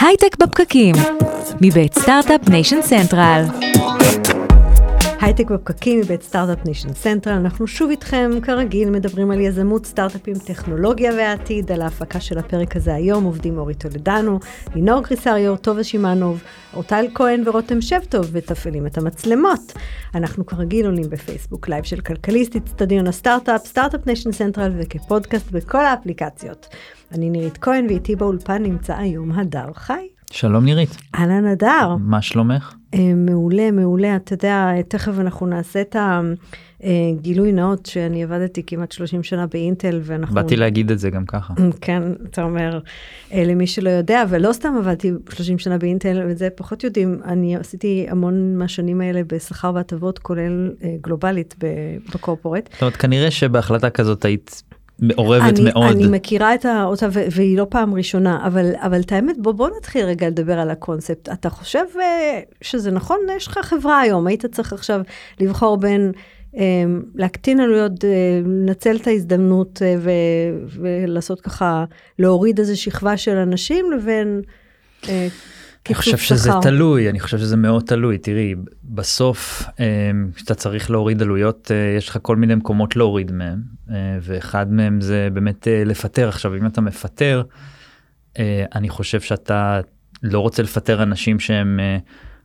הייטק בפקקים, מבית סטארט-אפ ניישן סנטרל. הייטק בפקקים מבית סטארט-אפ ניישן סנטרל, אנחנו שוב איתכם, כרגיל, מדברים על יזמות, סטארט-אפים, טכנולוגיה והעתיד, על ההפקה של הפרק הזה היום, עובדים אורי טולדנו, לינור קריסריו, טובה שמאנוב, אורטל כהן ורותם שבטוב, מתפעלים את המצלמות. אנחנו כרגיל עולים בפייסבוק לייב של כלכליסט, אצטדיון הסטארט-אפ, סטארט-אפ ניישן סנטרל וכפודקאסט בכל האפליקציות. אני נירית כהן ואיתי באולפן נמצא היום הדר חי. שלום נירית. אהלן הדר. מה שלומך? אה, מעולה, מעולה. אתה יודע, תכף אנחנו נעשה את הגילוי נאות שאני עבדתי כמעט 30 שנה באינטל ואנחנו... באתי להגיד את זה גם ככה. כן, אתה אומר, אה, למי שלא יודע, ולא סתם עבדתי 30 שנה באינטל, וזה פחות יודעים, אני עשיתי המון מהשנים האלה בשכר והטבות, כולל אה, גלובלית בקורפורט. זאת אומרת, כנראה שבהחלטה כזאת היית מעורבת אני, מאוד. אני מכירה את אותה, והיא לא פעם ראשונה, אבל, אבל את האמת, בוא, בוא נתחיל רגע לדבר על הקונספט. אתה חושב uh, שזה נכון? יש לך חברה היום, היית צריך עכשיו לבחור בין um, להקטין עלויות, uh, לנצל את ההזדמנות uh, ו, ולעשות ככה, להוריד איזו שכבה של אנשים, לבין... אני חושב שזה תלוי, אני חושב שזה מאוד תלוי. תראי, בסוף כשאתה צריך להוריד עלויות, יש לך כל מיני מקומות להוריד מהם, ואחד מהם זה באמת לפטר. עכשיו, אם אתה מפטר, אני חושב שאתה לא רוצה לפטר אנשים שהם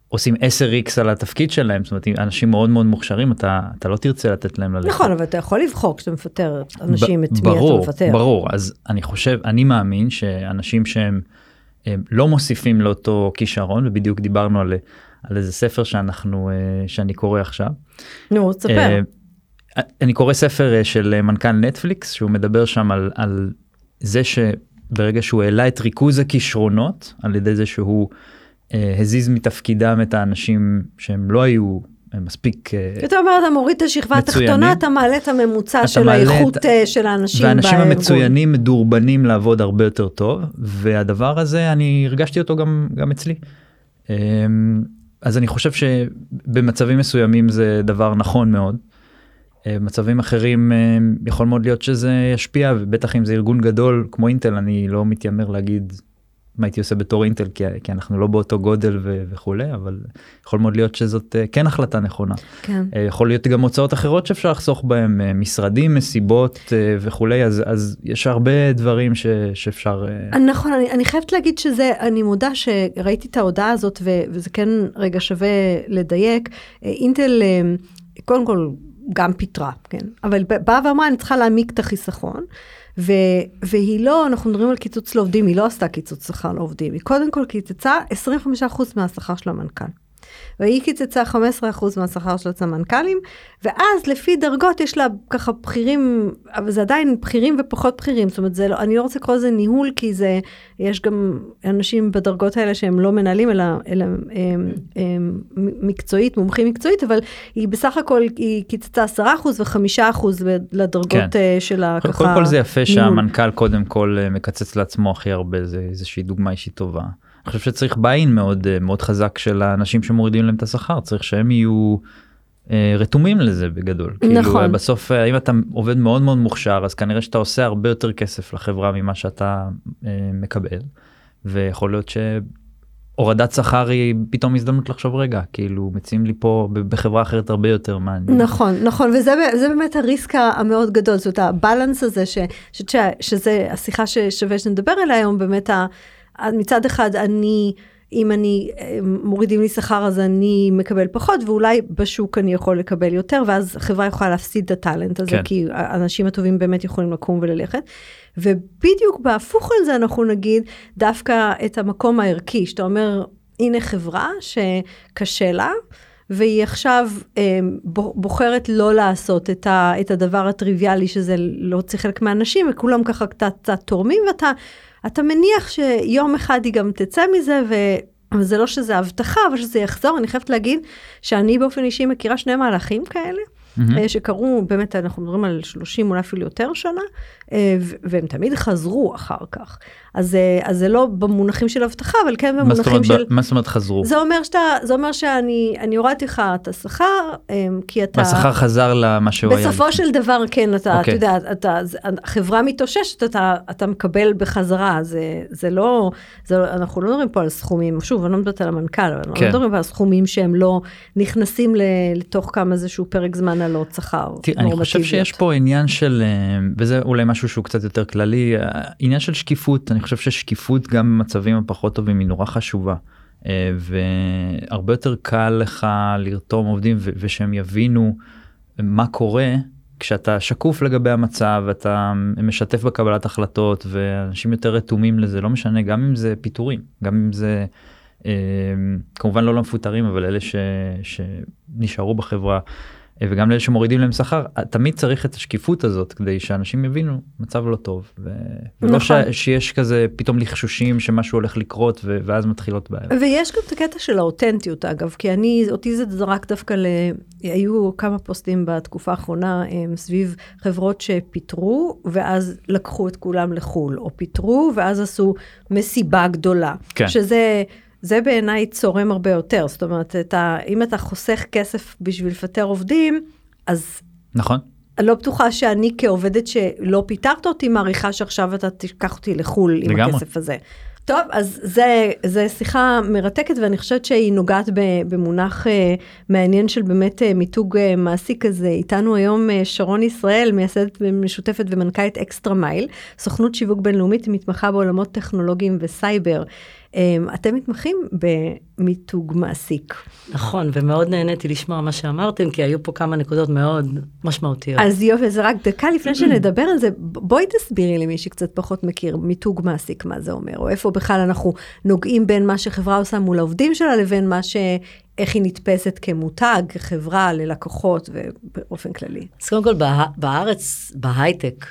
עושים 10x על התפקיד שלהם, זאת אומרת, אנשים מאוד מאוד מוכשרים, אתה, אתה לא תרצה לתת להם ללכת. נכון, אבל אתה יכול לבחור כשאתה מפטר אנשים, את מי אתה מפטר. ברור, אז אני חושב, אני מאמין שאנשים שהם... הם לא מוסיפים לאותו כישרון ובדיוק דיברנו על, על איזה ספר שאנחנו שאני קורא עכשיו. נו תספר. אני קורא ספר של מנכ"ל נטפליקס שהוא מדבר שם על, על זה שברגע שהוא העלה את ריכוז הכישרונות על ידי זה שהוא הזיז מתפקידם את האנשים שהם לא היו מספיק אתה אומר אתה מוריד את השכבה התחתונה אתה מעלה את הממוצע של האיכות את... של האנשים והאנשים המצוינים מדורבנים לעבוד הרבה יותר טוב והדבר הזה אני הרגשתי אותו גם גם אצלי. אז אני חושב שבמצבים מסוימים זה דבר נכון מאוד. במצבים אחרים יכול מאוד להיות שזה ישפיע ובטח אם זה ארגון גדול כמו אינטל אני לא מתיימר להגיד מה הייתי עושה בתור אינטל כי, כי אנחנו לא באותו גודל ו, וכולי אבל יכול מאוד להיות שזאת כן החלטה נכונה. כן. יכול להיות גם הוצאות אחרות שאפשר לחסוך בהם משרדים מסיבות וכולי אז אז יש הרבה דברים ש, שאפשר. נכון אני, אני חייבת להגיד שזה אני מודה שראיתי את ההודעה הזאת ו, וזה כן רגע שווה לדייק אינטל קודם כל גם פיתרה כן אבל באה ואמרה אני צריכה להעמיק את החיסכון. ו, והיא לא, אנחנו מדברים על קיצוץ לעובדים, היא לא עשתה קיצוץ שכר לעובדים, היא קודם כל קיצצה 25% מהשכר של המנכ"ל. והיא קיצצה 15% מהשכר של הסמנכ"לים, ואז לפי דרגות יש לה ככה בכירים, אבל זה עדיין בכירים ופחות בכירים, זאת אומרת, לא, אני לא רוצה לקרוא לזה ניהול, כי זה, יש גם אנשים בדרגות האלה שהם לא מנהלים, אלא, אלא הם, הם, הם, מקצועית, מומחים מקצועית, אבל היא בסך הכל, היא קיצצה 10% ו-5% לדרגות כן. של הככה... קודם כל זה יפה שהמנכ"ל קודם כל מקצץ לעצמו הכי הרבה, זה איזושהי דוגמה אישית טובה. אני חושב שצריך ביין מאוד מאוד חזק של האנשים שמורידים להם את השכר צריך שהם יהיו אה, רתומים לזה בגדול. נכון. כאילו, בסוף אם אתה עובד מאוד מאוד מוכשר אז כנראה שאתה עושה הרבה יותר כסף לחברה ממה שאתה אה, מקבל ויכול להיות שהורדת שכר היא פתאום הזדמנות לחשוב רגע כאילו מציעים לי פה בחברה אחרת הרבה יותר מעניין. נכון נכון וזה באמת הריסק המאוד גדול זאת הבלנס הזה ש, ש, ש, שזה השיחה ששווה שנדבר עליה היום באמת. ה, מצד אחד אני, אם אני, מורידים לי שכר אז אני מקבל פחות, ואולי בשוק אני יכול לקבל יותר, ואז החברה יכולה להפסיד את הטאלנט הזה, כן. כי האנשים הטובים באמת יכולים לקום וללכת. ובדיוק בהפוך על זה אנחנו נגיד דווקא את המקום הערכי, שאתה אומר, הנה חברה שקשה לה. והיא עכשיו אה, בוחרת לא לעשות את, ה, את הדבר הטריוויאלי שזה להוציא חלק מהאנשים וכולם ככה קצת, קצת תורמים ואתה אתה מניח שיום אחד היא גם תצא מזה, ו... זה לא שזה הבטחה, אבל שזה יחזור. אני חייבת להגיד שאני באופן אישי מכירה שני מהלכים כאלה. אה, שקרו, באמת אנחנו מדברים על 30 אולי אפילו יותר שנה, אה, והם תמיד חזרו אחר כך. אז, אה, אז זה לא במונחים של אבטחה, אבל כן במונחים של... מה זאת אומרת חזרו? זה אומר שאתה, זה אומר שאני אני הורדתי לך את השכר, אה, כי אתה... והשכר חזר למה שהוא היה. בסופו. של דבר, כן, אתה, אתה אוקיי. יודע, אתה, החברה מתאוששת, אתה, אתה מקבל בחזרה, זה, זה לא, זה, לא- אנחנו לא מדברים פה על סכומים, שוב, אני לא מדברת על המנכ"ל, אבל אנחנו כן. לא מדברים פה על סכומים שהם לא נכנסים לתוך כמה איזשהו פרק זמן עלות שכר תראה, אני חושב. שיש פה עניין של, אה, וזה אולי משהו שהוא קצת יותר כללי, אה, עניין של שקיפות, אני חושב ששקיפות גם במצבים הפחות טובים היא נורא חשובה. אה, והרבה יותר קל לך לרתום עובדים ושהם יבינו מה קורה כשאתה שקוף לגבי המצב, אתה משתף בקבלת החלטות ואנשים יותר רתומים לזה, לא משנה, גם אם זה פיטורים, גם אם זה אה, כמובן לא למפוטרים, אבל אלה ש, שנשארו בחברה. אה, וגם לאלה שמורידים להם שכר תמיד צריך את השקיפות הזאת כדי שאנשים יבינו מצב לא טוב ו... ולא ש... נכון. שיש כזה פתאום לחשושים שמשהו הולך לקרות ו... ואז מתחילות בעיות. ויש גם את הקטע של האותנטיות אגב, כי אני, אותי זה זרק דווקא ל... היו כמה פוסטים בתקופה האחרונה הם, סביב חברות שפיטרו, ואז לקחו את כולם לחו"ל, או פיטרו, ואז עשו מסיבה גדולה. כן. שזה... זה בעיניי צורם הרבה יותר, זאת אומרת, אתה, אם אתה חוסך כסף בשביל לפטר עובדים, אז נכון? אני לא בטוחה שאני כעובדת שלא פיטרת אותי, מעריכה שעכשיו אתה תיקח אותי לחו"ל עם לגמרי. הכסף הזה. טוב, אז זה, זה שיחה מרתקת, ואני חושבת שהיא נוגעת במונח אה, מעניין של באמת אה, מיתוג אה, מעסיק כזה. איתנו היום שרון ישראל, מייסדת משותפת ומנכ"לית אקסטרה מייל, סוכנות שיווק בינלאומית, מתמחה בעולמות טכנולוגיים וסייבר. אה, אתם מתמחים במיתוג מעסיק. נכון, ומאוד נהניתי לשמוע מה שאמרתם, כי היו פה כמה נקודות מאוד משמעותיות. אז יופי, אז רק דקה לפני שנדבר על זה, בואי תסבירי למי שקצת פחות מכיר מיתוג מעסיק, מה זה אומר, או איפה בכלל אנחנו נוגעים בין מה שחברה עושה מול העובדים שלה לבין מה ש... איך היא נתפסת כמותג, כחברה, ללקוחות ובאופן כללי. אז קודם כל, בארץ, בהייטק,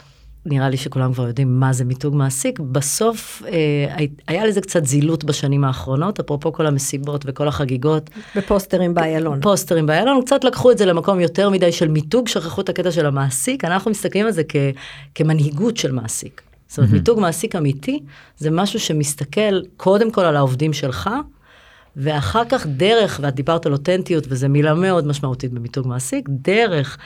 נראה לי שכולם כבר יודעים מה זה מיתוג מעסיק. בסוף אה, הי- היה לזה קצת זילות בשנים האחרונות, אפרופו כל המסיבות וכל החגיגות. בפוסטרים באיילון. פוסטרים באיילון, קצת לקחו את זה למקום יותר מדי של מיתוג, שכחו את הקטע של המעסיק, אנחנו מסתכלים על זה כ, כמנהיגות של מעסיק. זאת אומרת, מיתוג מעסיק אמיתי זה משהו שמסתכל קודם כל על העובדים שלך, ואחר כך דרך, ואת דיברת על אותנטיות, וזו מילה מאוד משמעותית במיתוג מעסיק, דרך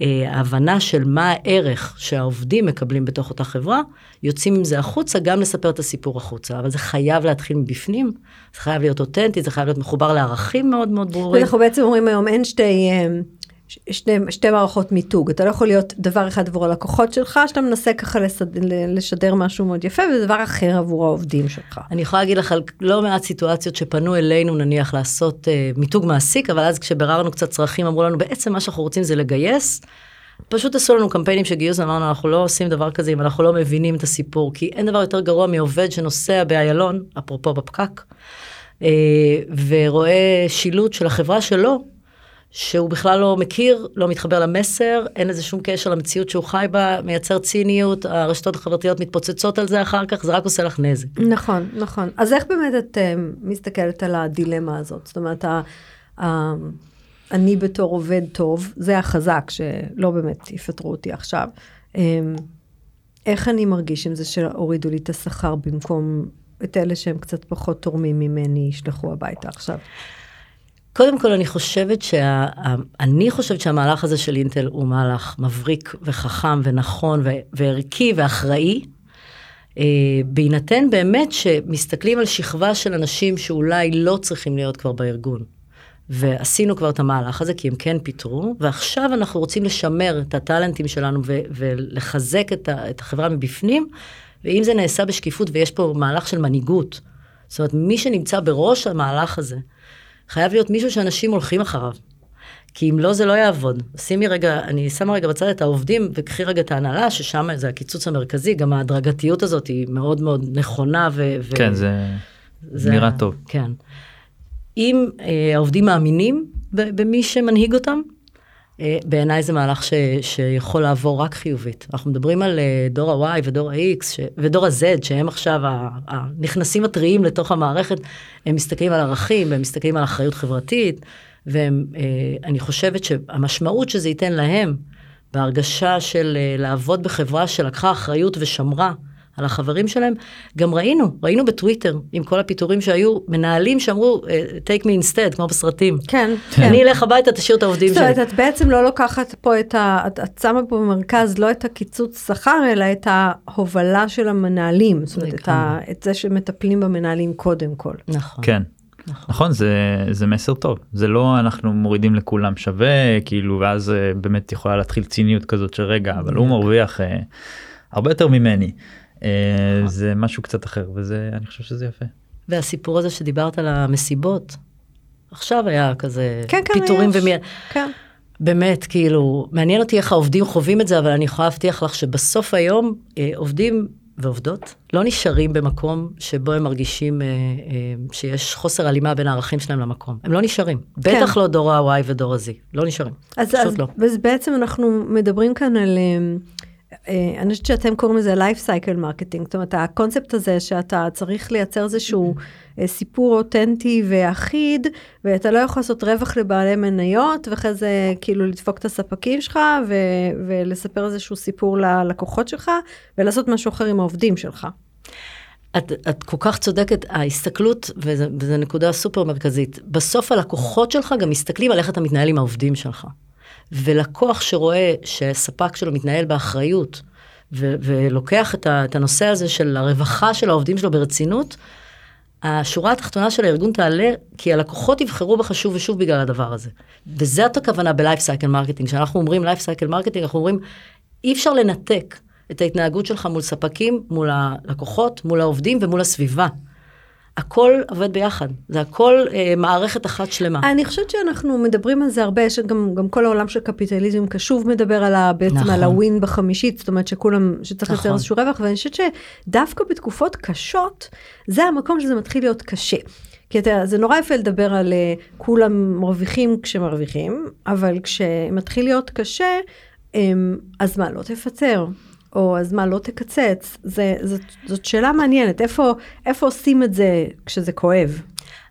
ההבנה של מה הערך שהעובדים מקבלים בתוך אותה חברה, יוצאים עם זה החוצה, גם לספר את הסיפור החוצה. אבל זה חייב להתחיל מבפנים, זה חייב להיות אותנטי, זה חייב להיות מחובר לערכים מאוד מאוד ברורים. אנחנו בעצם אומרים היום אין שתי, אה, ש- שתי, מערכות מיתוג, אתה לא יכול להיות דבר אחד עבור הלקוחות שלך, שאתה מנסה ככה לסד, לשדר משהו מאוד יפה, ודבר אחר עבור העובדים שלך. אני יכולה להגיד לך על לא מעט סיטואציות שפנו אלינו נניח לעשות אה, מיתוג מעסיק, אבל אז כשביררנו קצת צרכים אמרו לנו בעצם מה שאנחנו רוצים זה לגייס. פשוט עשו לנו קמפיינים של גיוס, אמרנו אנחנו לא עושים דבר כזה אם אנחנו לא מבינים את הסיפור, כי אין דבר יותר גרוע מעובד שנוסע באיילון, אפרופו בפקק, אה, ורואה שילוט של החברה שלו, שהוא בכלל לא מכיר, לא מתחבר למסר, אין לזה שום קשר למציאות שהוא חי בה, מייצר ציניות, הרשתות החברתיות מתפוצצות על זה אחר כך, זה רק עושה לך נזק. נכון, נכון. אז איך באמת את uh, מסתכלת על הדילמה הזאת? זאת אומרת, ה, ה, אני בתור עובד טוב, זה החזק, שלא באמת יפטרו אותי עכשיו. Um, איך אני מרגיש עם זה שהורידו לי את השכר במקום את אלה שהם קצת פחות תורמים ממני, ישלחו הביתה עכשיו? קודם כל אני חושבת שה... אני חושבת שהמהלך הזה של אינטל הוא מהלך מבריק וחכם ונכון ו... וערכי ואחראי. אה, בהינתן באמת שמסתכלים על שכבה של אנשים שאולי לא צריכים להיות כבר בארגון. ועשינו כבר את המהלך הזה כי הם כן פיטרו, ועכשיו אנחנו רוצים לשמר את הטאלנטים שלנו ו- ולחזק את, ה- את החברה מבפנים, ואם זה נעשה בשקיפות ויש פה מהלך של מנהיגות, זאת אומרת מי שנמצא בראש המהלך הזה, חייב להיות מישהו שאנשים הולכים אחריו. כי אם לא, זה לא יעבוד. שימי רגע, אני שמה רגע בצד את העובדים, וקחי רגע את ההנהלה, ששם זה הקיצוץ המרכזי, גם ההדרגתיות הזאת היא מאוד מאוד נכונה ו... ו- כן, זה זה- נראה טוב. כן. אם אה, העובדים מאמינים במי שמנהיג אותם, בעיניי זה מהלך ש, שיכול לעבור רק חיובית. אנחנו מדברים על אה, דור ה-Y ודור ה-X ש, ודור ה-Z, שהם עכשיו הנכנסים הטריים לתוך המערכת, הם מסתכלים על ערכים, הם מסתכלים על אחריות חברתית, ואני חושבת שהמשמעות שזה ייתן להם, בהרגשה של אה, לעבוד בחברה שלקחה אחריות ושמרה על החברים שלהם, גם ראינו, ראינו בטוויטר, עם כל הפיטורים שהיו, מנהלים שאמרו, אה, take me instead, כמו בסרטים. כן, כן. אני אלך הביתה, תשאיר את העובדים זאת שלי. אומרת, את בעצם לא לוקחת פה את ה... את, את שמה פה במרכז לא את הקיצוץ שכר, אלא את ההובלה של המנהלים. זאת אומרת, את, ה, את זה שמטפלים במנהלים קודם כל. נכון. כן. נכון. נכון זה זה מסר טוב זה לא אנחנו מורידים לכולם שווה כאילו ואז אה, באמת יכולה להתחיל ציניות כזאת של רגע אבל הוא מרוויח אה, הרבה יותר ממני. אה, זה משהו קצת אחר וזה אני חושב שזה יפה. והסיפור הזה שדיברת על המסיבות, עכשיו היה כזה כן, כן, פיטורים יש. ומי... כן. באמת, כאילו, מעניין אותי איך העובדים חווים את זה, אבל אני יכולה להבטיח לך שבסוף היום אה, עובדים ועובדות לא נשארים במקום שבו הם מרגישים אה, אה, שיש חוסר הלימה בין הערכים שלהם למקום. הם לא נשארים. בטח לא דור ה-Y ודור ה-Z. לא נשארים. אז, פשוט אז, לא. אז בעצם אנחנו מדברים כאן על, אה, אני חושבת שאתם קוראים לזה life cycle marketing, זאת אומרת הקונספט הזה שאתה צריך לייצר איזשהו אה, סיפור אותנטי ואחיד, ואתה לא יכול לעשות רווח לבעלי מניות, ואחרי זה כאילו לדפוק את הספקים שלך, ו, ולספר איזשהו סיפור ללקוחות שלך, ולעשות משהו אחר עם העובדים שלך. את, את כל כך צודקת, ההסתכלות, וזו נקודה סופר מרכזית, בסוף הלקוחות שלך גם מסתכלים על איך אתה מתנהל עם העובדים שלך. ולקוח שרואה שספק שלו מתנהל באחריות, ו- ולוקח את, ה- את הנושא הזה של הרווחה של העובדים שלו ברצינות, השורה התחתונה של הארגון תעלה, כי הלקוחות יבחרו בך שוב ושוב בגלל הדבר הזה. וזאת הכוונה ב-life cycle marketing. כשאנחנו אומרים life cycle marketing, אנחנו אומרים, אי אפשר לנתק את ההתנהגות שלך מול ספקים, מול הלקוחות, מול העובדים ומול הסביבה. הכל עובד ביחד, זה הכל אה, מערכת אחת שלמה. אני חושבת שאנחנו מדברים על זה הרבה, יש גם, גם כל העולם של קפיטליזם קשוב מדבר על ה, בעצם נכון. על הווין בחמישית, זאת אומרת שכולם, שצריך לייצר נכון. איזשהו רווח, ואני חושבת שדווקא בתקופות קשות, זה המקום שזה מתחיל להיות קשה. כי אתה, זה נורא יפה לדבר על uh, כולם מרוויחים כשמרוויחים, אבל כשמתחיל להיות קשה, um, אז מה, לא תפטר? או אז מה, לא תקצץ? זה, זאת, זאת שאלה מעניינת, איפה, איפה עושים את זה כשזה כואב?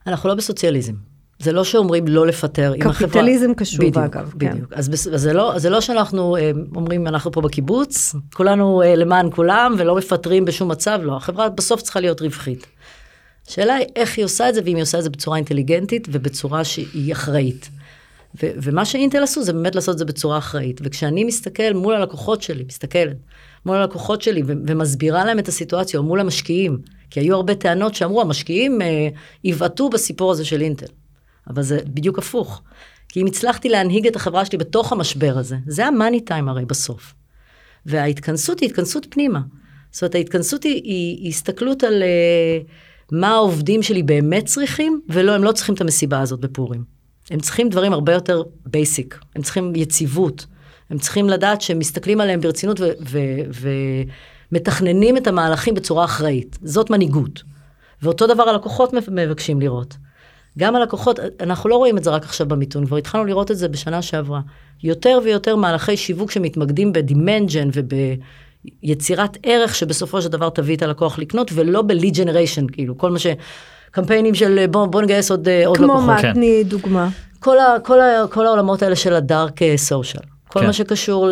אנחנו לא בסוציאליזם. זה לא שאומרים לא לפטר. אם החברה- קפיטליזם קשוב, בדיוק, אגב, כן. בדיוק. אז, בס- אז זה, לא, זה לא שאנחנו אה, אומרים, אנחנו פה בקיבוץ, כולנו אה, למען כולם ולא מפטרים בשום מצב, לא. החברה בסוף צריכה להיות רווחית. השאלה היא איך היא עושה את זה, ואם היא עושה את זה בצורה אינטליגנטית ובצורה שהיא אחראית. ו- ומה שאינטל עשו זה באמת לעשות את זה בצורה אחראית. וכשאני מסתכל מול הלקוחות שלי, מסתכלת, מול הלקוחות שלי ו- ומסבירה להם את הסיטואציה, או מול המשקיעים, כי היו הרבה טענות שאמרו, המשקיעים אה, יבעטו בסיפור הזה של אינטל. אבל זה בדיוק הפוך. כי אם הצלחתי להנהיג את החברה שלי בתוך המשבר הזה, זה המאני טיים הרי בסוף. וההתכנסות היא התכנסות פנימה. זאת אומרת, ההתכנסות היא, היא, הסתכלות על אה, מה העובדים שלי באמת צריכים, ולא, הם לא צריכים את המסיבה הזאת בפורים. הם צריכים דברים הרבה יותר basic, הם צריכים יציבות, הם צריכים לדעת שהם מסתכלים עליהם ברצינות ומתכננים את המהלכים בצורה אחראית. זאת מנהיגות. ואותו דבר הלקוחות מבקשים לראות. גם הלקוחות, אנחנו לא רואים את זה רק עכשיו במיתון, כבר התחלנו לראות את זה בשנה שעברה. יותר ויותר מהלכי שיווק שמתמקדים ב-demand gen וביצירת ערך שבסופו של דבר תביא את הלקוח לקנות, ולא ב-lead generation, כאילו, כל מה ש... קמפיינים של בוא, בוא נגייס עוד, עוד כמו לקוחות. מה, כן. תני דוגמה. כל, ה, כל, ה, כל העולמות האלה של הדארק סושיאל, כל כן. מה שקשור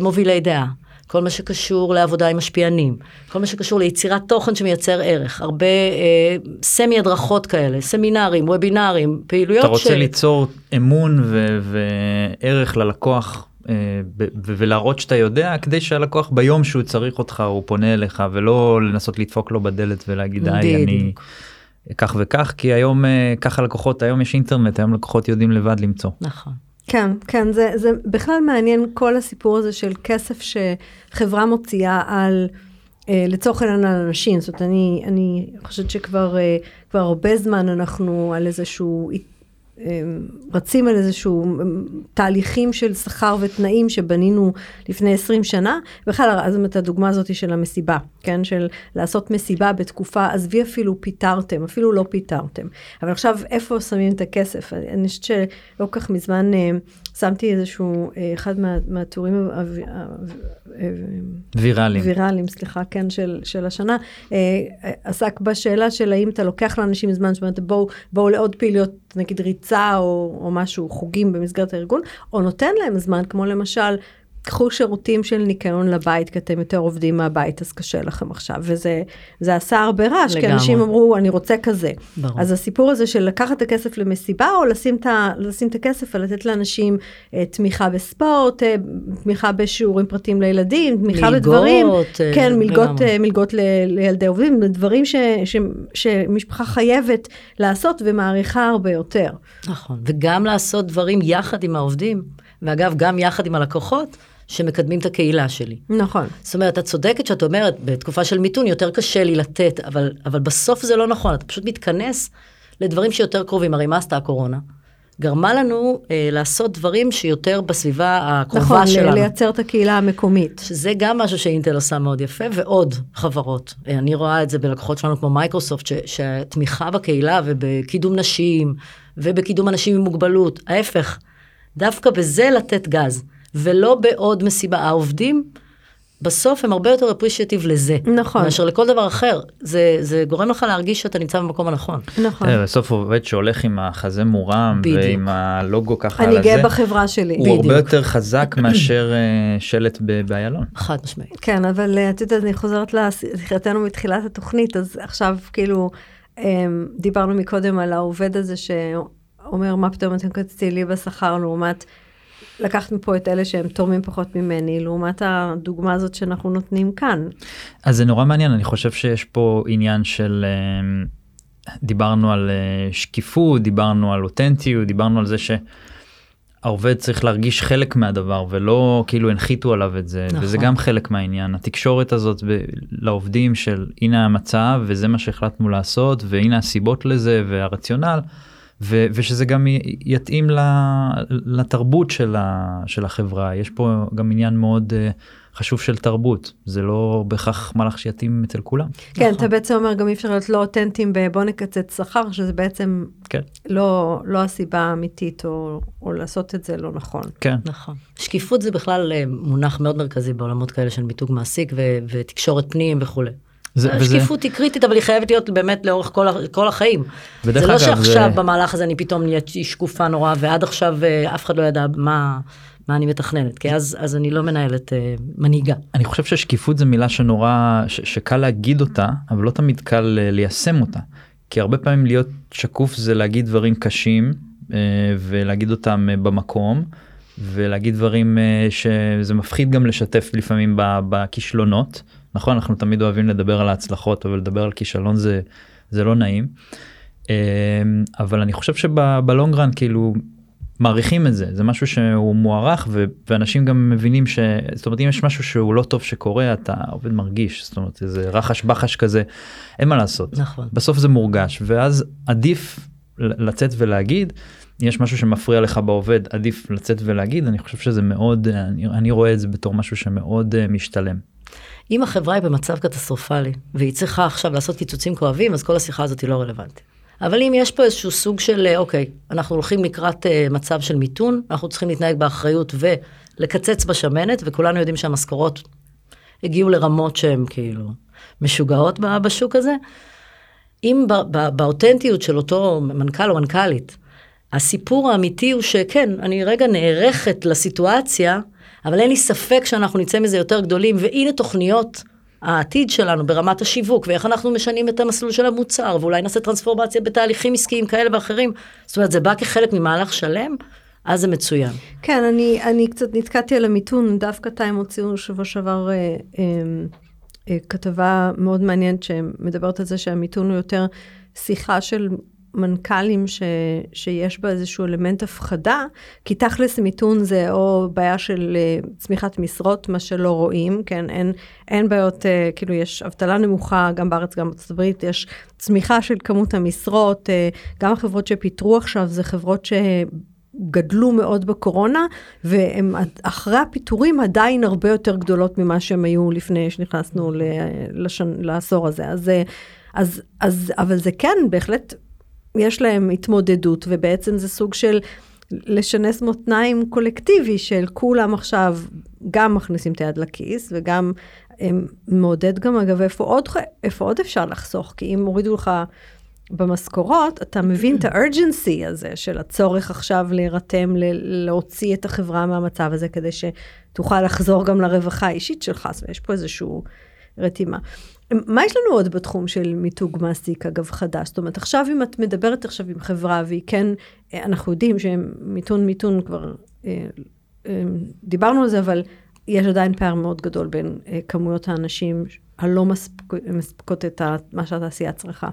למובילי דעה, כל מה שקשור לעבודה עם משפיענים, כל מה שקשור ליצירת תוכן שמייצר ערך, הרבה אה, סמי הדרכות כאלה, סמינרים, וובינרים, פעילויות אתה רוצה ש... ליצור אמון ו- וערך ללקוח אה, ולהראות שאתה יודע כדי שהלקוח ביום שהוא צריך אותך הוא פונה אליך ולא לנסות לדפוק לו בדלת ולהגיד די אני. כך וכך כי היום אה, ככה לקוחות היום יש אינטרנט היום לקוחות יודעים לבד למצוא. נכון. כן, כן, זה, זה בכלל מעניין כל הסיפור הזה של כסף שחברה מוציאה על, אה, לצורך העניין על אנשים. זאת אומרת, אני, אני חושבת שכבר אה, כבר הרבה זמן אנחנו על איזשהו, אה, רצים על איזשהו תהליכים של שכר ותנאים שבנינו לפני 20 שנה. בכלל, אז את הדוגמה הזאת של המסיבה, כן? של לעשות מסיבה בתקופה, עזבי אפילו פיטרתם, אפילו לא פיטרתם. אבל עכשיו, איפה שמים את הכסף? אני חושבת שלא כך מזמן אה, שמתי איזשהו, אה, אחד מה, מהטורים ויראליים. ויראליים, סליחה, כן, של, של השנה, אה, עסק בשאלה של האם אתה לוקח לאנשים זמן, זאת אומרת, בואו, בואו לעוד פעילויות, נגיד ריצה או, או משהו, חוגים במסגרת הארגון, או נותן להם זמן, כמו למשל, קחו שירותים של ניקיון לבית, כי אתם יותר עובדים מהבית, אז קשה לכם עכשיו, וזה זה עשה הרבה רעש, כי. אנשים אמרו, אני רוצה כזה. ברור. אז הסיפור הזה של לקחת את הכסף למסיבה, או לשים את, לשים את הכסף ולתת לאנשים אה, תמיכה בספורט, אה, תמיכה בשיעורים פרטיים לילדים, תמיכה מלגות, בדברים, אה, כן, מלגות. אה, מלגות ל, לילדי עובדים, דברים ש, ש, שמשפחה חייבת לעשות ומעריכה הרבה יותר. נכון, וגם לעשות דברים יחד עם העובדים, ואגב, גם יחד עם הלקוחות, שמקדמים את הקהילה שלי. נכון. זאת אומרת, את צודקת שאת אומרת, בתקופה של מיתון יותר קשה לי לתת, אבל, אבל בסוף זה לא נכון, אתה פשוט מתכנס לדברים שיותר קרובים. הרי מה עשתה הקורונה? גרמה לנו אה, לעשות דברים שיותר בסביבה הקרובה נכון, שלנו. לייצר את הקהילה המקומית. שזה גם משהו שאינטל עושה מאוד יפה, ועוד חברות. אה, אני רואה את זה בלקוחות שלנו כמו מייקרוסופט, ש- שהתמיכה בקהילה ובקידום נשים, ובקידום אנשים עם מוגבלות, ההפך, דווקא בזה לתת גז, ולא בעוד מסיבה. העובדים, בסוף הם הרבה יותר אפרישייטיב לזה. נכון. מאשר לכל דבר אחר. זה, זה גורם לך להרגיש שאתה נמצא במקום הנכון. נכון. בסוף עובד שהולך עם החזה מורם בדיוק. ועם הלוגו ככה על אני הזה, גאה בחברה שלי. הוא הרבה בדיוק. יותר חזק מאשר אה, שלט באיילון. חד משמעית. כן, אבל אה, את יודעת, אני חוזרת לשיחתנו מתחילת התוכנית, אז עכשיו כאילו, אמ, דיברנו מקודם על העובד הזה שאומר, מה פתאום אתם קצצי לי בשכר לעומת, לקחת מפה את אלה שהם תורמים פחות ממני, לעומת הדוגמה הזאת שאנחנו נותנים כאן. אז זה נורא מעניין אני חושב שיש פה עניין של אה, דיברנו על אה, שקיפות דיברנו על אותנטיות דיברנו על זה שהעובד צריך להרגיש חלק מהדבר ולא כאילו הנחיתו עליו את זה נכון. וזה גם חלק מהעניין התקשורת הזאת ב- לעובדים של הנה המצב וזה מה שהחלטנו לעשות והנה הסיבות לזה והרציונל. ו- ושזה גם י- יתאים ל- לתרבות של, ה- של החברה יש פה גם עניין מאוד אה, חשוב של תרבות זה לא בהכרח מהלך שיתאים אצל כולם. כן, נכון. אתה בעצם אומר, גם אי אפשר להיות לא אותנטיים בבוא נקצץ שכר, שזה בעצם כן. לא, לא הסיבה האמיתית, או, או לעשות את זה לא נכון. כן. נכון. שקיפות זה בכלל אה, מונח מאוד מרכזי בעולמות כאלה של מיתוג מעסיק ו- ותקשורת פנים וכולי. זה- וזה- השקיפות היא קריטית אבל היא חייבת להיות באמת לאורך כל, כל החיים. זה לא אגב, שעכשיו זה- במהלך הזה אני פתאום נהייתי שקופה נורא ועד עכשיו אה, אף אחד לא ידע מה, מה אני מתכננת כי אז, אז אני לא מנהלת אה, מנהיגה. אני חושב ששקיפות זה מילה שנורא ש, שקל להגיד אותה אבל לא תמיד קל אה, ליישם אותה כי הרבה פעמים להיות שקוף זה להגיד דברים קשים אה, ולהגיד אותם אה, במקום ולהגיד דברים אה, שזה מפחיד גם לשתף לפעמים בכישלונות נכון אנחנו תמיד אוהבים לדבר על ההצלחות אבל לדבר על כישלון זה זה לא נעים. אה, אבל אני חושב שבלונגרן כאילו מעריכים את זה זה משהו שהוא מוערך ו- ואנשים גם מבינים ש... זאת אומרת אם יש משהו שהוא לא טוב שקורה אתה עובד מרגיש זאת אומרת איזה רחש בחש כזה אין מה לעשות נכון. בסוף זה מורגש ואז עדיף לצאת ולהגיד יש משהו שמפריע לך בעובד עדיף לצאת ולהגיד אני חושב שזה מאוד אני, אני רואה את זה בתור משהו שמאוד uh, משתלם. אם החברה היא במצב קטסטרופלי והיא צריכה עכשיו לעשות קיצוצים כואבים אז כל השיחה הזאת היא לא רלוונטית. אבל אם יש פה איזשהו סוג של אה, אוקיי אנחנו הולכים לקראת אה, מצב של מיתון אנחנו צריכים להתנהג באחריות ולקצץ בשמנת וכולנו יודעים שהמשכורות הגיעו לרמות שהן כאילו משוגעות בשוק הזה. אם באותנטיות של אותו מנכ"ל או מנכ"לית הסיפור האמיתי הוא שכן, אני רגע נערכת לסיטואציה, אבל אין לי ספק שאנחנו נצא מזה יותר גדולים, והנה תוכניות העתיד שלנו ברמת השיווק, ואיך אנחנו משנים את המסלול של המוצר, ואולי נעשה טרנספורמציה בתהליכים עסקיים כאלה ואחרים. זאת אומרת, זה בא כחלק ממהלך שלם, אז זה מצוין. כן, אני, אני קצת נתקעתי על המיתון, דווקא טיים הוציאו שבוע שעבר אה, אה, אה, כתבה מאוד מעניינת שמדברת על זה שהמיתון הוא יותר שיחה של מנכ"לים ש, שיש בה איזשהו אלמנט הפחדה, כי תכלס מיתון זה או בעיה של אה, צמיחת משרות, מה שלא רואים, כן, אין, אין בעיות, אה, כאילו יש אבטלה נמוכה, גם בארץ, גם בארצות הברית, יש צמיחה של כמות המשרות, אה, גם החברות שפיטרו עכשיו זה חברות ש... גדלו מאוד בקורונה, והן אחרי הפיטורים עדיין הרבה יותר גדולות ממה שהן היו לפני שנכנסנו לשן, לעשור הזה. אז, אז, אז, אבל זה כן, בהחלט יש להם התמודדות, ובעצם זה סוג של לשנס מותניים קולקטיבי של כולם עכשיו גם מכניסים את היד לכיס וגם הם, מעודד גם אגב איפה עוד, איפה עוד אפשר לחסוך, כי אם הורידו לך במשכורות, אתה מבין את ה-urgency הזה של הצורך עכשיו להירתם, ל- להוציא את החברה מהמצב הזה כדי שתוכל לחזור גם לרווחה האישית שלך, אז יש פה איזשהו רתימה. מה יש לנו עוד בתחום של מיתוג מעסיק, אגב, חדש? זאת אומרת, עכשיו אם את מדברת עכשיו עם חברה, והיא כן, אנחנו יודעים שמיתון מיתון כבר, אה, אה, דיברנו על זה, אבל יש עדיין פער מאוד גדול בין אה, כמויות האנשים הלא מספק, מספקות את מה שהתעשייה צריכה.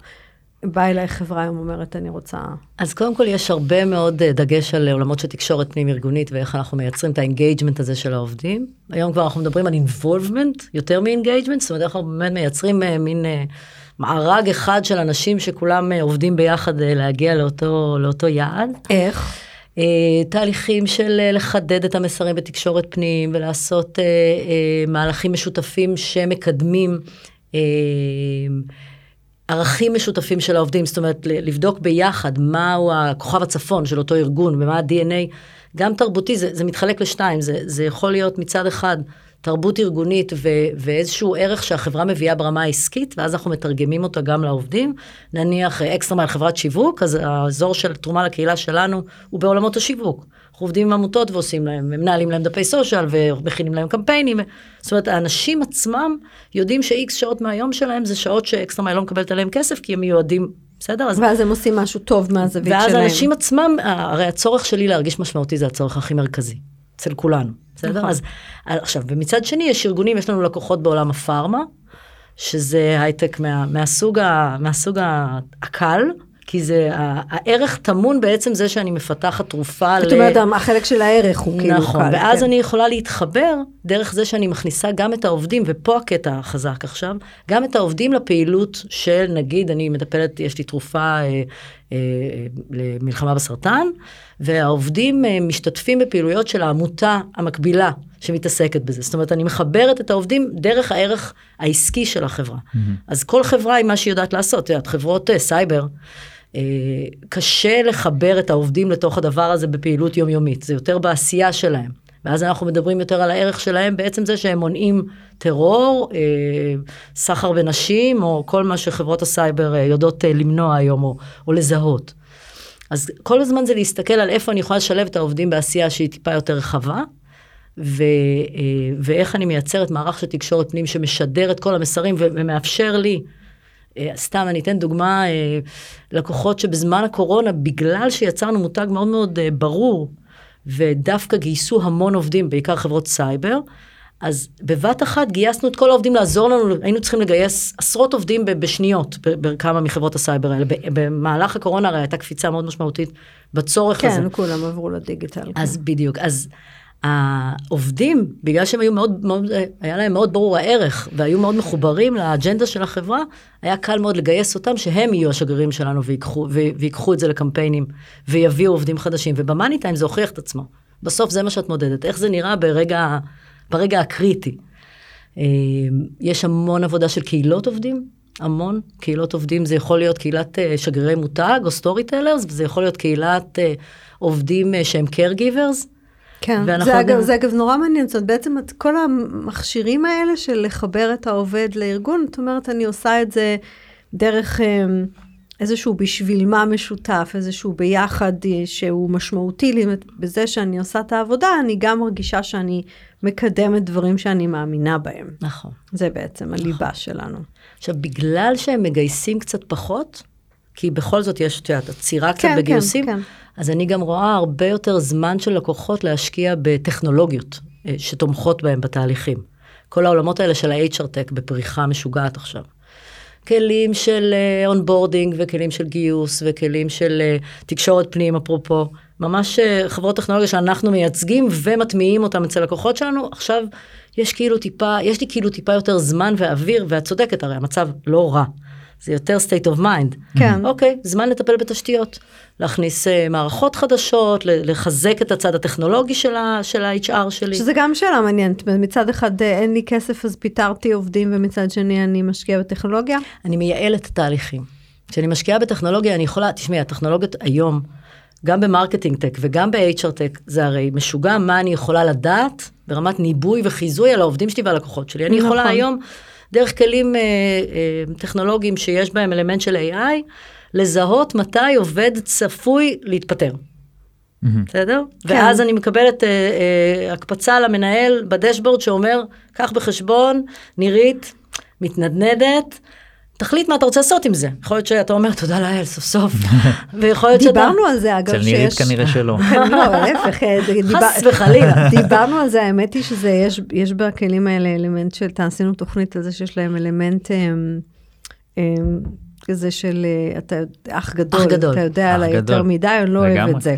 באה אליי חברה היום אומרת, אני רוצה... אז קודם כל יש הרבה מאוד אה, דגש על עולמות של תקשורת פנים ארגונית ואיך אנחנו מייצרים את ה-engagement הזה של העובדים. היום כבר אנחנו מדברים על involvement יותר מ-engagement, זאת אומרת אנחנו באמת מייצרים אה, מין אה, מארג אחד של אנשים שכולם עובדים ביחד להגיע לאותו, לאותו יעד. איך? תהליכים של לחדד את המסרים בתקשורת פנים ולעשות מהלכים משותפים שמקדמים. ערכים משותפים של העובדים, זאת אומרת, לבדוק ביחד מהו הכוכב הצפון של אותו ארגון ומה ה-DNA, גם תרבותי, זה, זה מתחלק לשתיים, זה, זה יכול להיות מצד אחד תרבות ארגונית ו, ואיזשהו ערך שהחברה מביאה ברמה העסקית, ואז אנחנו מתרגמים אותה גם לעובדים. נניח אקסטרה מייל חברת שיווק, אז האזור של תרומה לקהילה שלנו הוא בעולמות השיווק. אנחנו עובדים עם עמותות ועושים להם, מנהלים להם דפי סושיאל ומכינים להם קמפיינים. זאת אומרת, האנשים עצמם יודעים שאיקס שעות מהיום שלהם זה שעות שאקסטרה מייל לא מקבלת עליהם כסף, כי הם מיועדים בסדר? אז... ואז הם עושים משהו טוב מהזווית ואז שלהם. ואז האנשים עצמם, הרי הצורך שלי להרגיש משמעותי זה הצורך הכי מרכזי, אצל כולנו, בסדר? נכון. אז עכשיו, ומצד שני יש ארגונים, יש לנו לקוחות בעולם הפארמה, שזה הייטק מה, מהסוג, ה, מהסוג הקל, כי זה, הערך טמון בעצם זה שאני מפתחת תרופה ל... זאת אומרת, החלק של הערך הוא כאילו נכון, קל. נכון, ואז כן. אני יכולה להתחבר דרך זה שאני מכניסה גם את העובדים, ופה הקטע החזק עכשיו, גם את העובדים לפעילות של, נגיד, אני מטפלת, יש לי תרופה אה, אה, למלחמה בסרטן, והעובדים אה, משתתפים בפעילויות של העמותה המקבילה שמתעסקת בזה. זאת אומרת, אני מחברת את העובדים דרך הערך העסקי של החברה. Mm-hmm. אז כל חברה היא מה שהיא יודעת לעשות, את יודעת, חברות אה, סייבר. אה, קשה לחבר את העובדים לתוך הדבר הזה בפעילות יומיומית, זה יותר בעשייה שלהם. ואז אנחנו מדברים יותר על הערך שלהם בעצם זה שהם מונעים טרור, אה, סחר בנשים, או כל מה שחברות הסייבר אה, יודעות למנוע היום, או, או לזהות. אז כל הזמן זה להסתכל על איפה אני יכולה לשלב את העובדים בעשייה שהיא טיפה יותר רחבה, ו, ואיך אני מייצרת מערך של תקשורת פנים שמשדר את כל המסרים ומאפשר לי אה, סתם, אני אתן דוגמה, אה, לקוחות שבזמן הקורונה, בגלל שיצרנו מותג מאוד מאוד אה, ברור, ודווקא גייסו המון עובדים, בעיקר חברות סייבר, אז בבת אחת גייסנו את כל העובדים לעזור לנו, היינו צריכים לגייס עשרות עובדים בשניות בכמה מחברות הסייבר האלה. במהלך הקורונה הרי הייתה קפיצה מאוד משמעותית בצורך כן, הזה. כן, כולם עברו לדיגיטל. אז כן. בדיוק, אז העובדים, בגלל שהם היו מאוד, מאוד, היה להם מאוד ברור הערך, והיו מאוד מחוברים לאג'נדה של החברה, היה קל מאוד לגייס אותם שהם יהיו השגרירים שלנו ויקחו, ויקחו את זה לקמפיינים, ויביאו עובדים חדשים, ובמאני טיים זה הוכיח את עצמו. בסוף זה מה שאת מודדת, איך זה נראה ברגע, ברגע הקריטי. אה, יש המון עבודה של קהילות עובדים, המון. קהילות עובדים זה יכול להיות קהילת אה, שגרירי מותג או סטורי טלרס, וזה יכול להיות קהילת אה, עובדים שהם caregivers. כן, זה אגב, זה אגב נורא מעניין, זאת אומרת, בעצם את כל המכשירים האלה של לחבר את העובד לארגון, זאת אומרת, אני עושה את זה דרך אמ, איזשהו בשביל מה משותף, איזשהו ביחד אה, שהוא משמעותי לי, בזה שאני עושה את העבודה, אני גם מרגישה שאני מקדמת דברים שאני מאמינה בהם. נכון. זה בעצם הליבה נכון. שלנו. עכשיו, בגלל שהם מגייסים קצת פחות, כי בכל זאת יש, את יודעת, עצירה קצת כן, בגיוסים, כן, כן. אז אני גם רואה הרבה יותר זמן של לקוחות להשקיע בטכנולוגיות אה, שתומכות בהם בתהליכים. כל העולמות האלה של ה-HR Tech בפריחה משוגעת עכשיו. כלים של onboarding אה, וכלים של גיוס וכלים של אה, תקשורת פנים אפרופו. ממש uh, חברות טכנולוגיה שאנחנו מייצגים ומטמיעים אותם אצל לקוחות שלנו. עכשיו יש כאילו טיפה, יש לי כאילו טיפה יותר זמן ואוויר, ואת צודקת הרי המצב לא רע. זה יותר state of mind. כן. אוקיי, זמן לטפל בתשתיות. להכניס uh, מערכות חדשות, לחזק את הצד הטכנולוגי של ה-HR שלי. שזה גם שאלה מעניינת. מצד אחד אה, אין לי כסף אז פיטרתי עובדים, ומצד שני אני משקיעה בטכנולוגיה? אני מייעלת תהליכים. כשאני משקיעה בטכנולוגיה, אני יכולה, תשמעי, הטכנולוגיות היום, גם ב-marketing tech וגם ב-HR tech, זה הרי משוגע מה אני יכולה לדעת ברמת ניבוי וחיזוי על העובדים שלי והלקוחות שלי. אני יכולה נכון. היום, דרך כלים אה, אה, טכנולוגיים שיש בהם אלמנט של AI, לזהות מתי עובד צפוי להתפטר. בסדר? כן. ואז אני מקבלת אה, אה, הקפצה למנהל ב-dashboard שאומר, קח בחשבון, נירית, מתנדנדת, תחליט מה אתה רוצה לעשות עם זה. יכול להיות שאתה אומר, תודה לאל, סוף סוף. ויכול להיות שאתה... דיברנו על זה, אגב, אצל נירית כנראה שלא. לא, להפך, אה, חס וחלילה. דיברנו על זה, האמת היא שזה, יש, יש בכלים האלה אלמנט של, עשינו תוכנית על זה שיש להם אלמנט אמ, אמ, כזה של, אה, אתה אח גדול, אח גדול. אתה יודע עליי יותר. מדי, אני לא אוהב. את זה.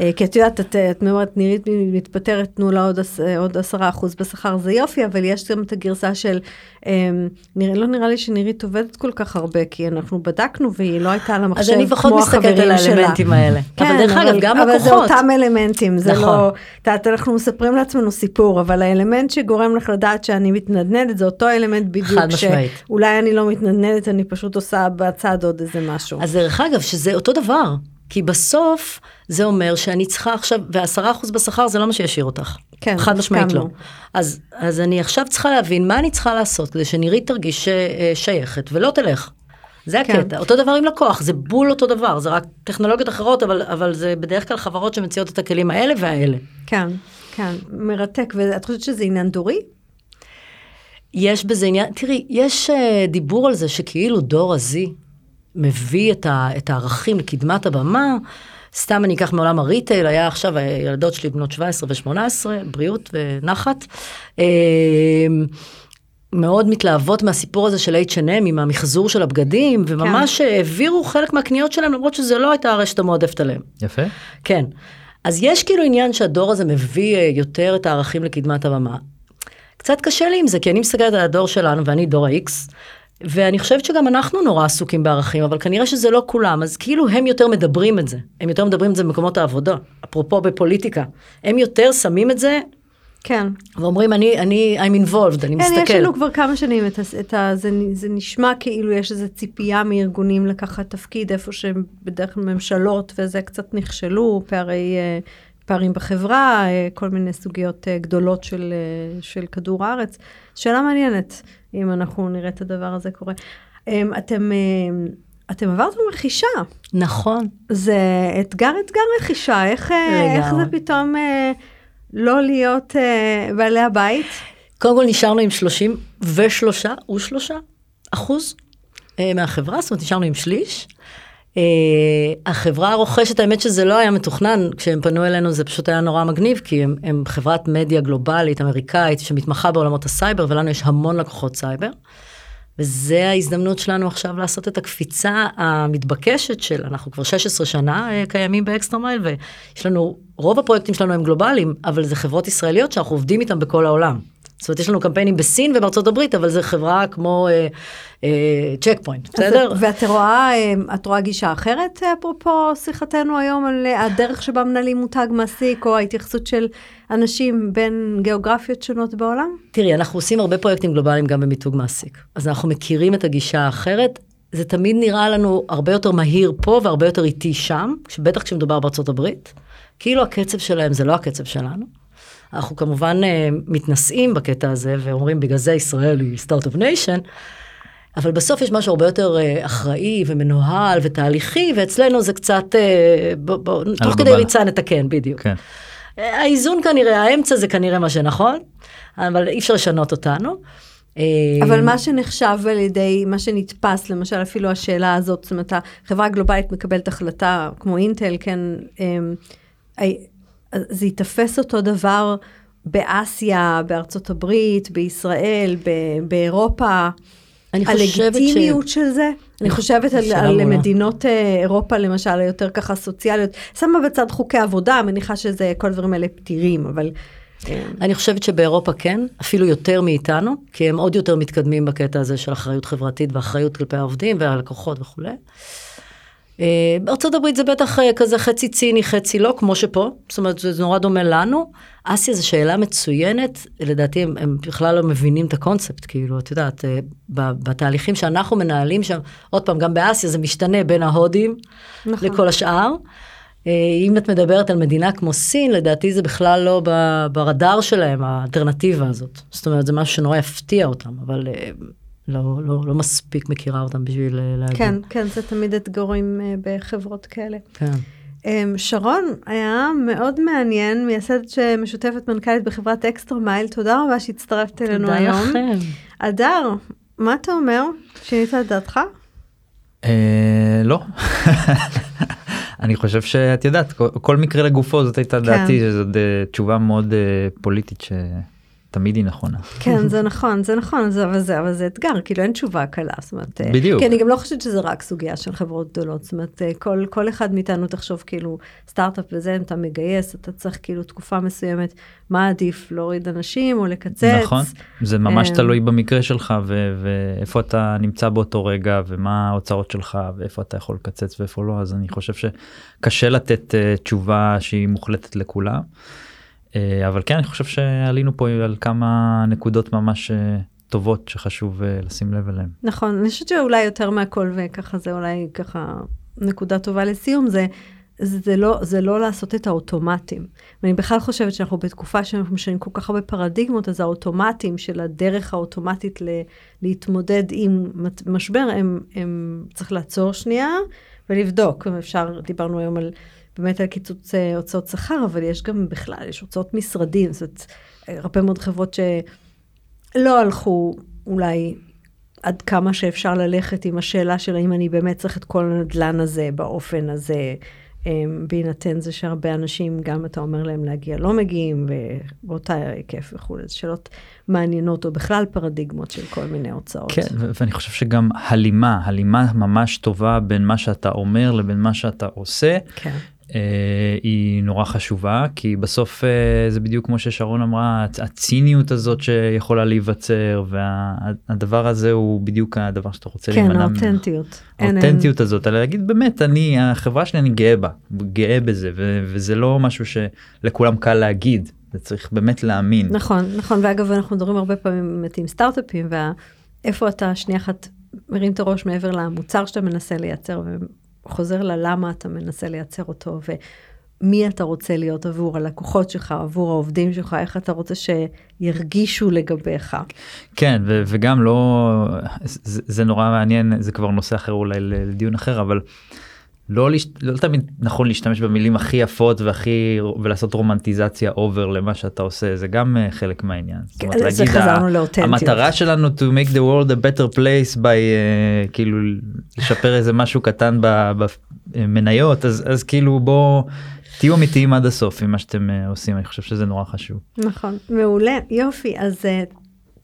אה, כי את יודעת, את, את אומרת, נירית מתפטרת, תנו לה עוד, עש- עוד עשרה אחוז בשכר, זה יופי, אבל יש גם את הגרסה של, אמ, נראה, לא נראה לי שנירית עובדת כל כך הרבה, כי אנחנו בדקנו והיא לא הייתה על המחשב אז אני פחות כמו מסתכלת החברים על שלה. האלמנטים האלה. אבל דרך אגב, גם אבל זה לקוחות. אותם אלמנטים, זה נכון. לא, את יודעת, אנחנו מספרים לעצמנו סיפור, אבל האלמנט שגורם לך לדעת שאני מתנדנדת, זה אותו אלמנט בדיוק, חד משמעית. שאולי אני לא מתנדנדת, אני פשוט עושה בצד עוד איזה משהו. אז דרך אגב, שזה אותו דבר. כי בסוף זה אומר שאני צריכה עכשיו, ועשרה אחוז בשכר זה לא מה שישאיר אותך. כן, חד משמעית לא. אז, אז אני עכשיו צריכה להבין מה אני צריכה לעשות כדי שנירית תרגיש אה, שייכת ולא תלך. זה כן. הקטע. אותו דבר עם לקוח, זה בול אותו דבר, זה רק טכנולוגיות אחרות, אבל, אבל זה בדרך כלל חברות שמציעות את הכלים האלה והאלה. כן, כן, מרתק, ואת חושבת שזה עניין דורי? יש בזה עניין, תראי, יש uh, דיבור על זה שכאילו דור ה-Z מביא את, ה, את הערכים לקדמת הבמה. סתם אני אקח מעולם הריטייל, היה עכשיו הילדות שלי בנות 17 ו-18, בריאות ונחת. Uh, מאוד מתלהבות מהסיפור הזה של H&M עם המחזור של הבגדים, וממש העבירו חלק מהקניות שלהם, למרות שזה לא הייתה הרשת המועדפת עליהם. יפה. כן. אז יש כאילו עניין שהדור הזה מביא אה, יותר את הערכים לקדמת הבמה. קצת קשה לי עם זה, כי אני מסתכלת על הדור שלנו, ואני דור ה-X, ואני חושבת שגם אנחנו נורא עסוקים בערכים, אבל כנראה שזה לא כולם, אז כאילו הם יותר מדברים את זה. הם יותר מדברים את זה במקומות העבודה, אפרופו בפוליטיקה. הם יותר שמים את זה, כן. ואומרים, אני, אני, I'm involved, אני כן, מסתכל. יש לנו כבר כמה שנים את, ה- את ה... זה, זה נשמע כאילו יש איזו ציפייה מארגונים לקחת תפקיד איפה שהם בדרך כלל ממשלות וזה קצת נכשלו, פערי, אה, פערים בחברה, אה, כל מיני סוגיות אה, גדולות של, אה, של כדור הארץ. שאלה מעניינת, אם אנחנו נראה את הדבר הזה קורה. אמ, אתם, אה, אתם עברתם רכישה, נכון. זה אתגר אתגר רכישה, איך, איך. זה פתאום לא להיות בעלי הבית? קודם כל נשארנו עם 33 ושלושה אחוז אה, מהחברה, זאת אומרת נשארנו עם שליש. אה, החברה הרוכשת, האמת שזה לא היה מתוכנן, כשהם פנו אלינו זה פשוט היה נורא מגניב, כי הם, הם חברת מדיה גלובלית אמריקאית שמתמחה בעולמות הסייבר, ולנו יש המון לקוחות סייבר. וזה ההזדמנות שלנו עכשיו לעשות את הקפיצה המתבקשת של, אנחנו כבר 16 שנה אה, קיימים ב Extra Mile, ויש לנו, רוב הפרויקטים שלנו הם גלובליים, אבל זה חברות ישראליות שאנחנו עובדים איתן בכל העולם. זאת אומרת, יש לנו קמפיינים בסין ובארצות הברית, אבל זו חברה כמו צ'ק פוינט, בסדר? אז, ואת רואה, אה, את רואה גישה אחרת, אה, אפרופו שיחתנו היום על אה, הדרך שבה מנהלים מותג מעסיק, או ההתייחסות של אנשים בין גיאוגרפיות שונות בעולם? תראי, אנחנו עושים הרבה פרויקטים גלובליים גם במיתוג מעסיק. אז אנחנו מכירים את הגישה האחרת. זה תמיד נראה לנו הרבה יותר מהיר פה והרבה יותר איטי שם, בטח כשמדובר בארצות הברית. כאילו הקצב שלהם זה לא הקצב שלנו. אנחנו כמובן אה, מתנשאים בקטע הזה ואומרים בגלל זה ישראל היא Start-Up Nation, אבל בסוף יש משהו הרבה יותר אה, אחראי ומנוהל ותהליכי, ואצלנו זה קצת, אה, בוא, בוא, תוך כדי. ריצה נתקן, בדיוק. כן. האיזון כנראה, האמצע זה כנראה מה שנכון, אבל אי אפשר לשנות אותנו. אבל מה שנחשב על ידי, מה שנתפס, למשל אפילו השאלה הזאת, זאת אומרת, החברה הגלובלית מקבלת החלטה, כמו אינטל, כן, זה ייתפס אותו דבר באסיה, בארצות הברית, בישראל, ב- באירופה. אני חושבת ש... הלגיטימיות של זה, אני חושבת על, על. מדינות אה, אירופה למשל, היותר ככה סוציאליות, שמה בצד חוקי עבודה, מניחה שזה, כל הדברים האלה פתירים, אבל... אה, אני חושבת שבאירופה כן, אפילו יותר מאיתנו, כי הם עוד יותר מתקדמים בקטע הזה של אחריות חברתית ואחריות כלפי העובדים והלקוחות וכולי. אה, בארצות הברית זה בטח אה, כזה חצי ציני, חצי לא, כמו שפה, זאת אומרת זה נורא דומה לנו. אסיה זו שאלה מצוינת, לדעתי הם, הם בכלל לא מבינים את הקונספט, כאילו, את יודעת, אה, בתהליכים שאנחנו מנהלים שם, עוד פעם, גם באסיה זה משתנה בין ההודים נכון. לכל השאר. אם את מדברת על מדינה כמו סין, לדעתי זה בכלל לא ברדאר שלהם, האלטרנטיבה הזאת. זאת אומרת, זה משהו שנורא יפתיע אותם, אבל לא, לא, לא מספיק מכירה אותם בשביל אה, להגיד. כן, כן, זה תמיד אתגרים אה, בחברות כאלה. כן. אמ, שרון, היה מאוד מעניין, מייסדת שמשותפת מנכ"לית בחברת אקסטרה מייל, תודה רבה שהצטרפת אלינו תודה היום. לכם. אדר, מה אתה אומר? שינית את דעתך? אה, לא. אני חושב שאת יודעת כל- כל מקרה לגופו זאת הייתה דעתי שזאת אה, תשובה מאוד אה, פוליטית שתמיד היא נכונה. כן, זה נכון, זה נכון, זה, אבל, זה, אבל זה אתגר, כאילו אין תשובה קלה, זאת אומרת, אה, בדיוק. כי אני גם לא חושבת שזה רק סוגיה של חברות גדולות, זאת אומרת, אה, כל, כל אחד מאיתנו תחשוב כאילו, סטארט-אפ וזה, אם אתה מגייס, אתה צריך כאילו תקופה מסוימת, מה עדיף, להוריד אנשים או לקצץ? נכון זה ממש אה, תלוי במקרה שלך ו- ואיפה אתה נמצא באותו רגע ומה ההוצאות שלך ואיפה אתה יכול לקצץ ואיפה לא אז אני חושב שקשה לתת אה, תשובה שהיא מוחלטת לכולם. אה, אבל כן אני חושב שעלינו פה על כמה נקודות ממש אה, טובות שחשוב אה, לשים לב אליהן. נכון, אני חושבת שאולי יותר מהכל, וככה זה אולי ככה נקודה טובה לסיום, זה, זה, לא, זה לא לעשות את האוטומטים. ואני בכלל חושבת שאנחנו בתקופה שאנחנו משנים כל כך הרבה פרדיגמות, אז האוטומטים של הדרך האוטומטית ל, להתמודד עם משבר, הם, הם צריך לעצור שנייה ולבדוק. אפשר, דיברנו היום על... באמת על קיצוץ אה, הוצאות שכר, אבל יש גם בכלל, יש הוצאות משרדים, זאת אומרת, אה, הרבה מאוד חברות ש... לא הלכו אולי עד כמה שאפשר ללכת עם השאלה של האם אני באמת צריך את כל הנדלן הזה באופן הזה, אמ, בהינתן זה שהרבה אנשים, גם אתה אומר להם להגיע, לא מגיעים, ובאותה היקף וכולי, זה שאלות מעניינות, או בכלל פרדיגמות של כל מיני הוצאות. כן ו- ואני חושב שגם הלימה הלימה ממש טובה בין מה שאתה אומר לבין מה שאתה עושה. כן. אה, היא נורא חשובה כי בסוף אה, זה בדיוק כמו ששרון אמרה הצ- הציניות הזאת שיכולה להיווצר והדבר הזה הוא בדיוק הדבר שאתה רוצה כן, להימנע ממנו. האותנטיות. אין- האותנטיות הזאת אלא להגיד באמת אני החברה שלי אני גאה בה גאה בזה ו- וזה לא משהו שלכולם קל להגיד זה צריך באמת להאמין. נכון, נכון, ואגב, אנחנו מדברים הרבה פעמים באמת עם סטארט-אפים, ואיפה אתה שנייה אחת מרים את הראש מעבר למוצר שאתה מנסה לייצר, וחוזר ללמה אתה מנסה לייצר אותו, ומי אתה רוצה להיות עבור הלקוחות שלך, עבור העובדים שלך, איך אתה רוצה שירגישו לגביך. כן ו- וגם לא זה, זה נורא מעניין זה כבר נושא אחר אולי לדיון אחר אבל לא, לא תמיד נכון להשתמש במילים הכי יפות והכי ולעשות רומנטיזציה אובר למה שאתה עושה זה גם אה, חלק מהעניין. זאת אומרת, זה להגיד, חזרנו לאותנטיות. המטרה שלנו to make the world a better place by uh, כאילו לשפר איזה משהו קטן במניות אז אז כאילו בוא תהיו אמיתיים עד הסוף עם מה שאתם uh, עושים אני חושב שזה נורא חשוב. נכון, מעולה, יופי, אז uh,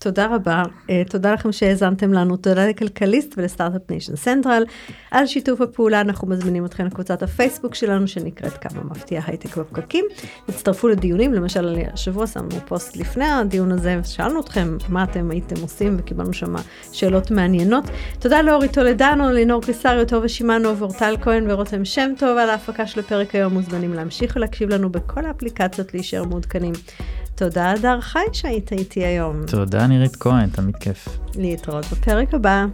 תודה רבה, uh, תודה לכם שהאזנתם לנו, תודה לכלכליסט ול Start-Up Nation Central. על שיתוף הפעולה אנחנו מזמינים אתכם לקבוצת הפייסבוק שלנו שנקראת כמה מפתיע הייטק בפקקים. תצטרפו לדיונים, למשל השבוע שמנו פוסט לפני הדיון הזה ושאלנו אתכם מה אתם הייתם עושים וקיבלנו שם שאלות מעניינות. תודה לאורי טולדנו, לינור קיסריו, טובה שמענו, ואורטל כהן ורותם שם טוב על ההפקה של הפרק היום, מוזמנים להמשיך ולהקשיב לנו בכל האפליקציות להישאר מעודכנים. תודה הדר חי שהיית איתי היום. תודה נירית כהן תמיד כיף. להתראות בפרק הבא.